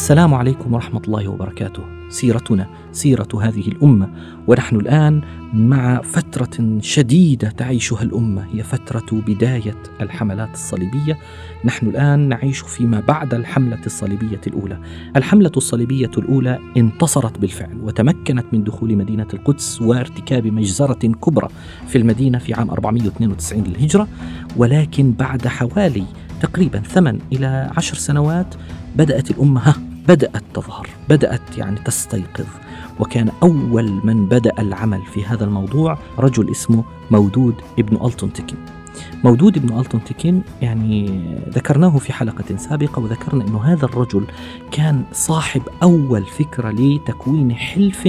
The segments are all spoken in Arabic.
السلام عليكم ورحمة الله وبركاته. سيرتنا سيرة هذه الأمة، ونحن الآن مع فترة شديدة تعيشها الأمة، هي فترة بداية الحملات الصليبية. نحن الآن نعيش فيما بعد الحملة الصليبية الأولى. الحملة الصليبية الأولى انتصرت بالفعل وتمكنت من دخول مدينة القدس وارتكاب مجزرة كبرى في المدينة في عام 492 للهجرة، ولكن بعد حوالي تقريبا ثمان إلى عشر سنوات بدأت الأمة بدأت تظهر بدأت يعني تستيقظ. وكان أول من بدأ العمل في هذا الموضوع رجل اسمه مودود ابن ألتون تكين مودود ابن ألتون تكين يعني ذكرناه في حلقة سابقة وذكرنا أنه هذا الرجل كان صاحب أول فكرة لتكوين حلف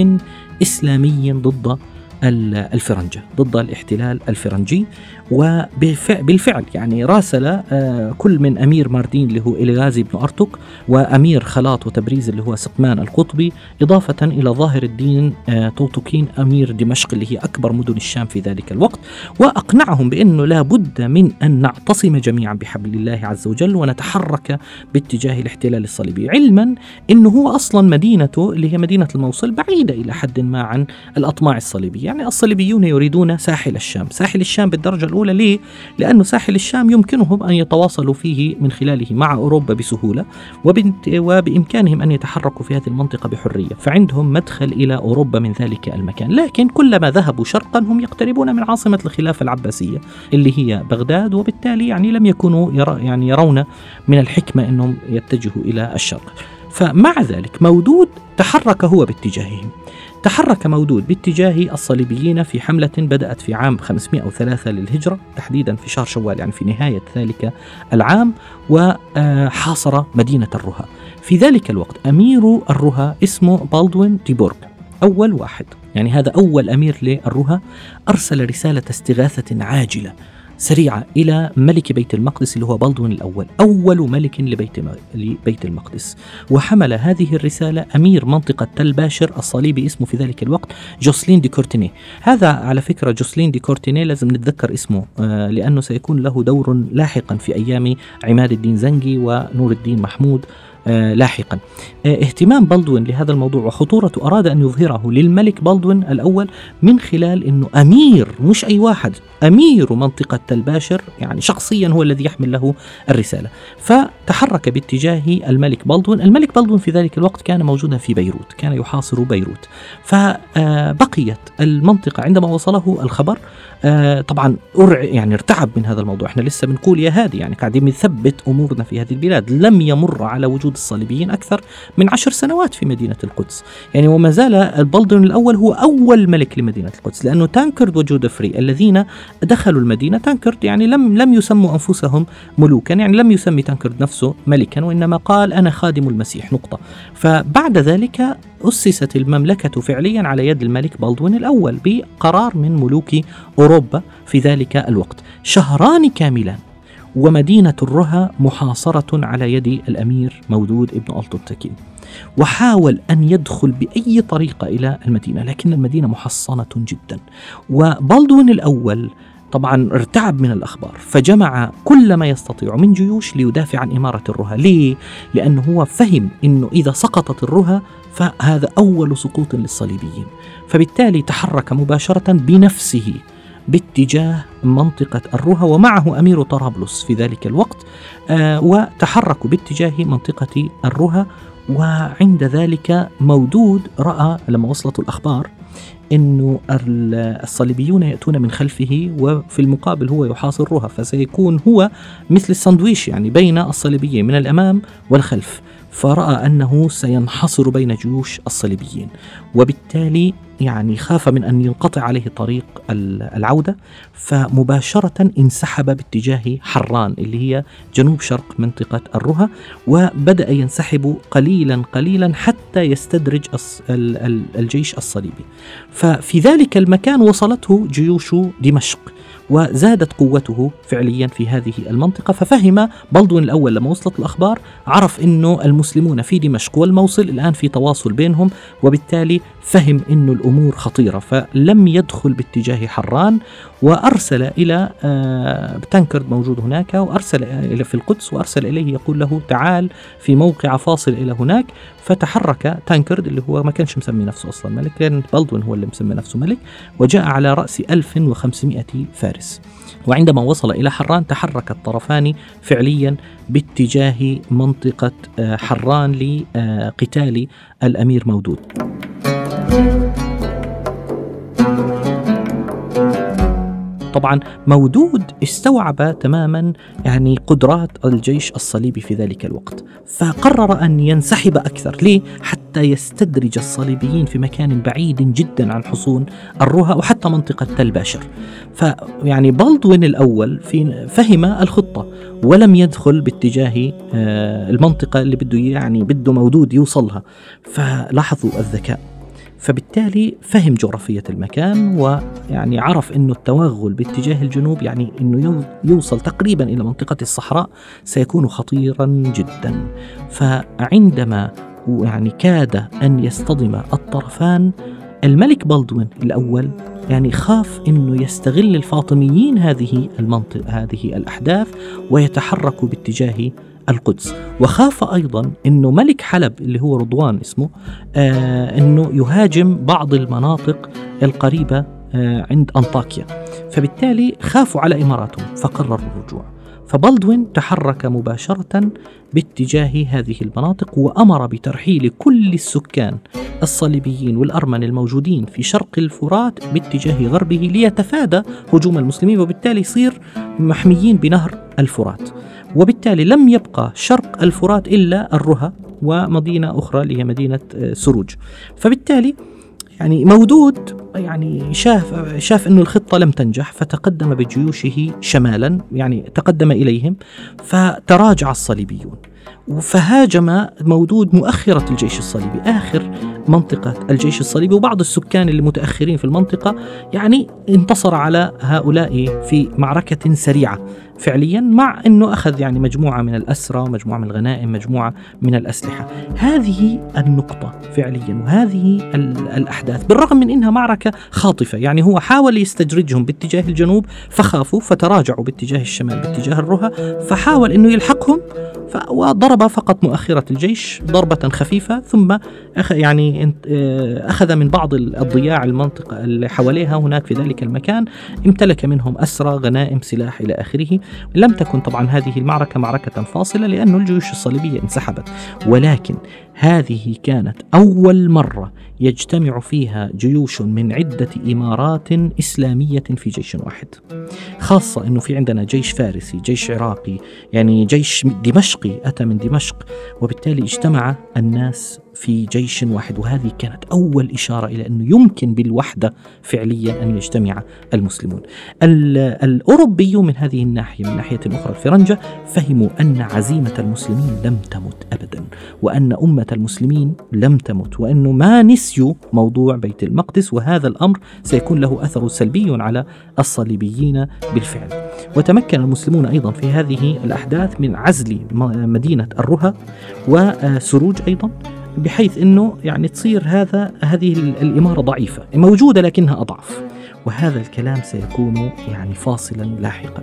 إسلامي ضد الفرنجة ضد الاحتلال الفرنجي وبالفعل يعني راسل آه، كل من أمير ماردين اللي هو إلغازي بن أرتك وأمير خلاط وتبريز اللي هو سقمان القطبي إضافة إلى ظاهر الدين آه، طوطوكين أمير دمشق اللي هي أكبر مدن الشام في ذلك الوقت. وأقنعهم بأنه لا بد من أن نعتصم جميعا بحبل الله عز وجل ونتحرك باتجاه الاحتلال الصليبي. علما أنه هو أصلا مدينته اللي هي مدينة الموصل بعيدة إلى حد ما عن الأطماع الصليبية. يعني الصليبيون يريدون ساحل الشام. ساحل الشام بالدرجة الأولى ليه؟ لأن ساحل الشام يمكنهم أن يتواصلوا فيه من خلاله مع أوروبا بسهولة وبإمكانهم أن يتحركوا في هذه المنطقة بحرية فعندهم مدخل إلى أوروبا من ذلك المكان. لكن كلما ذهبوا شرقا هم يقتربون من عاصمة الخلافة العباسية اللي هي بغداد وبالتالي يعني لم يكونوا يرى يعني يرون من الحكمة أنهم يتجهوا إلى الشرق. فمع ذلك مودود تحرك هو باتجاههم. تحرك مودود باتجاه الصليبيين في حملة بدأت في عام 503 للهجرة تحديدا في شهر شوال يعني في نهاية ذلك العام وحاصر مدينة الرها. في ذلك الوقت أمير الرها اسمه بالدوين ديبورغ أول واحد. يعني هذا أول أمير للرها أرسل رسالة استغاثة عاجلة. سريعة إلى ملك بيت المقدس اللي هو بالدوين الأول أول ملك لبيت, لبيت المقدس. وحمل هذه الرسالة أمير منطقة تل باشر الصليبي اسمه في ذلك الوقت جوسلين دي كورتيني. هذا على فكرة جوسلين دي كورتيني لازم نتذكر اسمه آه، لأنه سيكون له دور لاحقا في أيام عماد الدين زنجي ونور الدين محمود. لاحقا. آه، اهتمام بلدوين لهذا الموضوع وخطورته أراد أن يظهره للملك بلدوين الأول من خلال أنه أمير مش أي واحد أمير منطقة تلباشر يعني شخصيا هو الذي يحمل له الرسالة. فتحرك باتجاه الملك بلدوين الملك بلدوين في ذلك الوقت كان موجودا في بيروت كان يحاصر بيروت. فبقيت المنطقة عندما وصله الخبر آه، طبعا يعني ارتعب من هذا الموضوع. إحنا لسه بنقول يا هادي يعني قاعدين بنثبت أمورنا في هذه البلاد. لم يمر على وجود الصليبيين أكثر من عشر سنوات في مدينة القدس. يعني وما زال البلدن الأول هو أول ملك لمدينة القدس لأنه تانكرد وجودفري الذين دخلوا المدينة تانكرد يعني لم لم يسموا أنفسهم ملوكا يعني لم يسمي تانكرد نفسه ملكا وإنما قال أنا خادم المسيح نقطة. فبعد ذلك أسست المملكة فعليا على يد الملك بلدوين الأول بقرار من ملوك أوروبا في ذلك الوقت. شهران كاملان. ومدينة الرها محاصرة على يد الأمير مودود ابن ألطوتكين وحاول أن يدخل بأي طريقة إلى المدينة لكن المدينة محصنة جدا. وبلدون الأول طبعا ارتعب من الأخبار فجمع كل ما يستطيع من جيوش ليدافع عن إمارة الرها. ليه؟ لأنه هو فهم أنه إذا سقطت الرها فهذا أول سقوط للصليبيين. فبالتالي تحرك مباشرة بنفسه باتجاه منطقة الرها ومعه أمير طرابلس في ذلك الوقت آه وتحركوا باتجاه منطقة الرها وعند ذلك مودود رأى لما وصلت الأخبار إنه الصليبيون يأتون من خلفه وفي المقابل هو يحاصرها فسيكون هو مثل الساندويش يعني بين الصليبيين من الأمام والخلف. فرأى أنه سينحصر بين جيوش الصليبيين وبالتالي يعني خاف من أن ينقطع عليه طريق العودة فمباشرة انسحب باتجاه حران اللي هي جنوب شرق منطقة الرها وبدأ ينسحب قليلا قليلا حتى يستدرج الجيش الصليبي. ففي ذلك المكان وصلته جيوش دمشق. وزادت قوته فعليا في هذه المنطقة. ففهم بلدون الأول لما وصلت الأخبار عرف أنه المسلمون في دمشق والموصل الآن في تواصل بينهم وبالتالي فهم أنه الأمور خطيرة. فلم يدخل باتجاه حران وأرسل إلى آه، تانكرد موجود هناك وأرسل إلى في القدس وأرسل إليه يقول له تعال في موقع فاصل إلى هناك. فتحرك تانكرد اللي هو ما كانش مسمي نفسه أصلا ملك كان بلدون هو اللي مسمي نفسه ملك وجاء على رأس 1500 فارس. وعندما وصل إلى حران تحرك الطرفان فعليا باتجاه منطقة آه، حران لقتال الأمير مودود. طبعا مودود استوعب تماما يعني قدرات الجيش الصليبي في ذلك الوقت فقرر أن ينسحب أكثر. ليه؟ حتى يستدرج الصليبيين في مكان بعيد جدا عن حصون الرها وحتى منطقة تل باشر. فيعني بلدوين الأول في فهم الخطة ولم يدخل باتجاه آه، المنطقة اللي بده يعني بده مودود يوصلها. فلاحظوا الذكاء. فبالتالي فهم جغرافية المكان ويعني عرف أنه التوغل باتجاه الجنوب يعني أنه يوصل تقريبا إلى منطقة الصحراء سيكون خطيرا جدا. فعندما يعني كاد أن يصطدم الطرفان الملك بلدوين الأول يعني خاف إنه يستغل الفاطميين هذه المنطقة هذه الأحداث ويتحركوا باتجاه القدس. وخاف أيضا أنه ملك حلب اللي هو رضوان اسمه آه أنه يهاجم بعض المناطق القريبة آه عند أنطاكيا. فبالتالي خافوا على إماراتهم فقرروا الرجوع. فبلدوين تحرك مباشرة باتجاه هذه المناطق وأمر بترحيل كل السكان الصليبيين والأرمن الموجودين في شرق الفرات باتجاه غربه ليتفادى هجوم المسلمين وبالتالي يصير محميين بنهر الفرات. وبالتالي لم يبقى شرق الفرات إلا الرها ومدينة أخرى اللي هي مدينة آه، سروج. فبالتالي يعني مودود يعني شاف شاف إنه الخطة لم تنجح فتقدم بجيوشه شمالا يعني تقدم إليهم فتراجع الصليبيون. فهاجم مودود مؤخرة الجيش الصليبي. آخر منطقة الجيش الصليبي وبعض السكان المتأخرين في المنطقة يعني انتصر على هؤلاء في معركة سريعة. فعليا مع إنه أخذ يعني مجموعة من الأسرى ومجموعه من الغنائم مجموعة من الأسلحة. هذه النقطة فعليا وهذه الأحداث. بالرغم من إنها معركه خاطفة. يعني هو حاول يستدرجهم باتجاه الجنوب فخافوا فتراجعوا باتجاه الشمال باتجاه الرها فحاول إنه يلحقهم وضرب فقط مؤخرة الجيش ضربة خفيفة ثم يعني آه، أخذ من بعض الضياع المنطقة اللي حواليها هناك في ذلك المكان امتلك منهم أسرى غنائم سلاح إلى آخره. لم تكن طبعا هذه المعركة معركة فاصلة لأن الجيوش الصليبية انسحبت. ولكن هذه كانت أول مرة يجتمع فيها جيوش من عدة إمارات إسلامية في جيش واحد. خاصة أنه في عندنا جيش فارسي جيش عراقي يعني جيش دمشقي أتى من دمشق وبالتالي اجتمع الناس في جيش واحد وهذه كانت أول إشارة إلى أنه يمكن بالوحدة فعليا أن يجتمع المسلمون. الأوروبيون من هذه الناحية من ناحية أخرى الفرنجة فهموا أن عزيمة المسلمين لم تمت أبدا وأن أمة المسلمين لم تمت وأنه ما نسيوا موضوع بيت المقدس وهذا الأمر سيكون له أثر سلبي على الصليبيين بالفعل. وتمكن المسلمون أيضا في هذه الأحداث من عزل مدينة الرها وسروج أيضا. بحيث إنه يعني تصير هذا هذه الإمارة ضعيفة موجودة لكنها أضعف. وهذا الكلام سيكون يعني فاصلا لاحقا.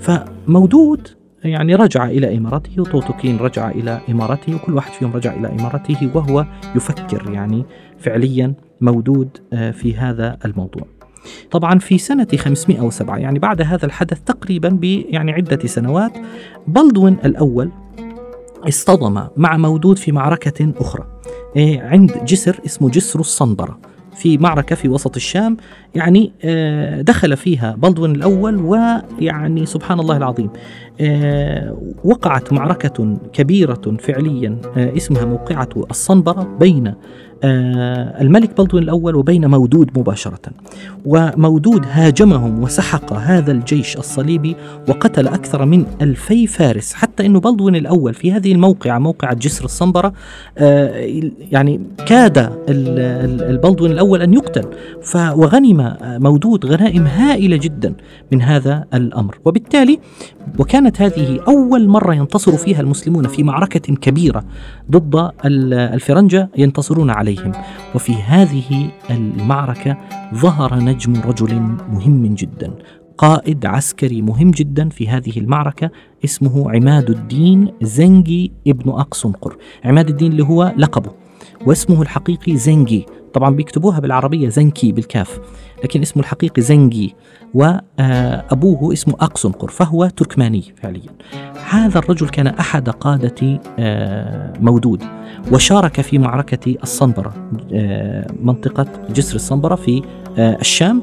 فمودود يعني رجع إلى إمارته وطوطوكين رجع إلى إمارته وكل واحد فيهم رجع إلى إمارته وهو يفكر يعني فعليا مودود آه، في هذا الموضوع. طبعا في سنة 507 يعني بعد هذا الحدث تقريبا يعني عدة سنوات بلدوين الأول اصطدم مع مودود في معركة أخرى. إيه، عند جسر اسمه جسر الصنبرة في معركة في وسط الشام. يعني آه، دخل فيها بلدون الأول ويعني سبحان الله العظيم آه، وقعت معركة كبيرة فعليا آه، اسمها موقعة الصنبرة بين الملك بلطون الأول وبين مودود مباشرة. ومودود هاجمهم وسحق هذا الجيش الصليبي وقتل أكثر من ألفي فارس. حتى أنه بلطون الأول في هذه الموقعة موقعة جسر الصنبرة يعني كاد البلطون الأول أن يقتل. وغنم مودود غنائم هائلة جدا من هذا الأمر. وبالتالي وكانت هذه أول مرة ينتصر فيها المسلمون في معركة كبيرة ضد الفرنجة ينتصرون عليهم. وفي هذه المعركة ظهر نجم رجل مهم جدا قائد عسكري مهم جدا في هذه المعركة اسمه عماد الدين زنجي ابن أقصنقر. عماد الدين اللي هو لقبه واسمه الحقيقي زنجي. طبعا بيكتبوها بالعربية زنكي بالكاف لكن اسمه الحقيقي زنجي وأبوه اسمه أقصنقر فهو تركماني فعليا. هذا الرجل كان أحد قادة آه، مودود وشارك في معركة الصنبرة آه، منطقة جسر الصنبرة في آه، الشام.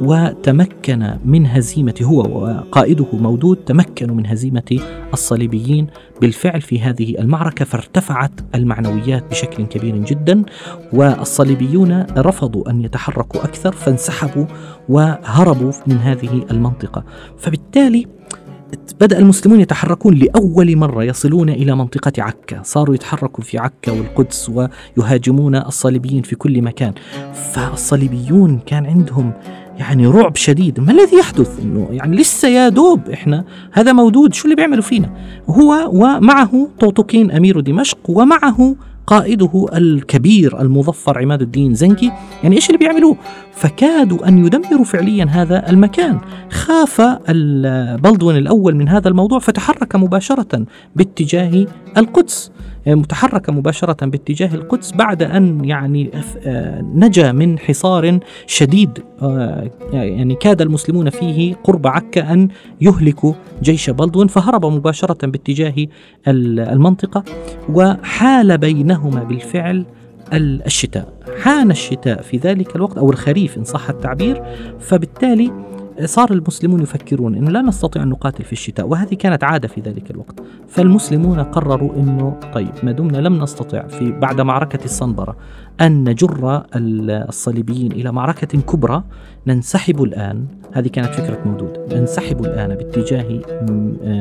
وتمكن من هزيمة هو وقائده مودود تمكنوا من هزيمة الصليبيين بالفعل في هذه المعركة فارتفعت المعنويات بشكل كبير جدا والصليبيون رفضوا أن يتحركوا أكثر فانسحبوا وهربوا من هذه المنطقة. فبالتالي بدأ المسلمون يتحركون لأول مرة يصلون إلى منطقة عكا. صاروا يتحركوا في عكا والقدس ويهاجمون الصليبيين في كل مكان. فالصليبيون كان عندهم يعني رعب شديد. ما الذي يحدث؟ إنه يعني لسه يا دوب إحنا هذا مودود شو اللي بيعملوا فينا؟ هو ومعه طوطوكين أمير دمشق ومعه قائده الكبير المظفر عماد الدين زنكي. يعني إيش اللي بيعملوه؟ فكادوا أن يدمروا فعليا هذا المكان. خاف البلدون الأول من هذا الموضوع فتحرك مباشرة باتجاه القدس متحركة مباشرة باتجاه القدس بعد أن يعني آه، نجا من حصار شديد آه، يعني كاد المسلمون فيه قرب عكا أن يهلكوا جيش بلدون فهرب مباشرة باتجاه المنطقة وحال بينهما بالفعل الشتاء. حان الشتاء في ذلك الوقت أو الخريف إن صح التعبير فبالتالي صار المسلمون يفكرون إنه لا نستطيع أن نقاتل في الشتاء وهذه كانت عادة في ذلك الوقت. فالمسلمون قرروا إنه طيب ما دمنا لم نستطع في بعد معركة الصنبره أن نجر الصليبيين إلى معركة كبرى ننسحب الآن. هذه كانت فكرة مودود ننسحب الآن باتجاه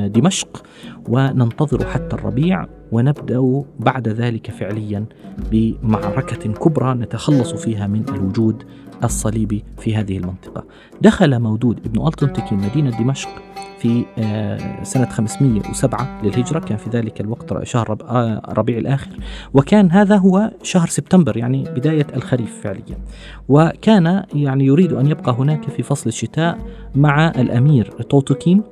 دمشق وننتظر حتى الربيع ونبدأ بعد ذلك فعليا بمعركة كبرى نتخلص فيها من الوجود الصليبي في هذه المنطقة. دخل مودود ابن ألطنطكي مدينة دمشق في آه، سنة 507 للهجرة. كان في ذلك الوقت شهر آه، ربيع الآخر. وكان هذا هو شهر سبتمبر يعني بداية الخريف فعليا. وكان يعني يريد أن يبقى هناك في فصل الشتاء مع الأمير توتوكين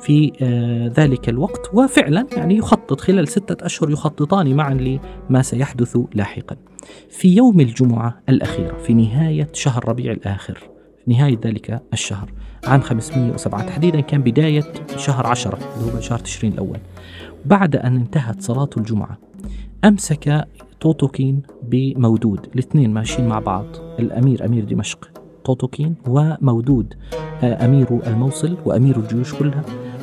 في آه، ذلك الوقت. وفعلا يعني يخطط خلال ستة أشهر يخططان معا لما سيحدث لاحقا. في يوم الجمعة الأخيرة في نهاية شهر ربيع الآخر نهاية ذلك الشهر عام 507 تحديدا كان بداية شهر عشرة اللي هو شهر تشرين الأول. بعد أن انتهت صلاة الجمعة أمسك توتوكين بمودود الاثنين ماشيين مع بعض الأمير أمير دمشق توتوكين ومودود آه، أمير الموصل وأمير الجيوش كلها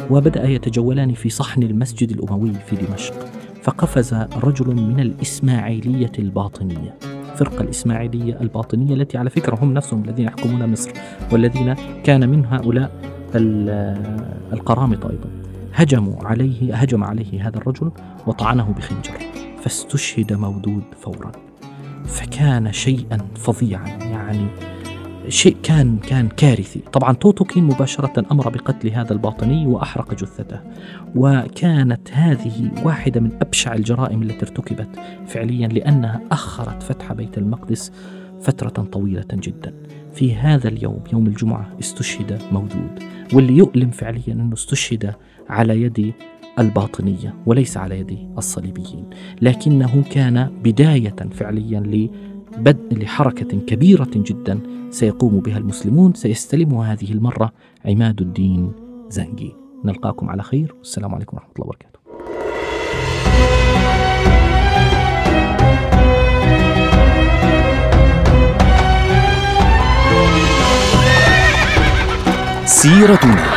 وبدأ يتجولان في صحن المسجد الأموي في دمشق فقفز رجل من الإسماعيلية الباطنية. الفرقة الإسماعيلية الباطنية التي على فكرة هم نفسهم الذين يحكمون مصر والذين كان من هؤلاء القرامطة أيضا. هجموا عليه هجم عليه هذا الرجل وطعنه بخنجر. فاستشهد مودود فورا. فكان شيئا فظيعا يعني شيء كان كان كارثي. طبعا توتوكين مباشرة أمر بقتل هذا الباطني وأحرق جثته. وكانت هذه واحدة من أبشع الجرائم التي ارتكبت فعليا لأنها أخرت فتح بيت المقدس فترة طويلة جدا. في هذا اليوم يوم الجمعة استشهد مودود. واللي يؤلم فعليا أنه استشهد على يد الباطنية وليس على يد الصليبيين لكنه كان بداية فعليا لبدء لحركة كبيرة جدا سيقوم بها المسلمون سيستلمها هذه المرة عماد الدين زنجي. نلقاكم على خير والسلام عليكم ورحمة الله وبركاته. سيرتنا.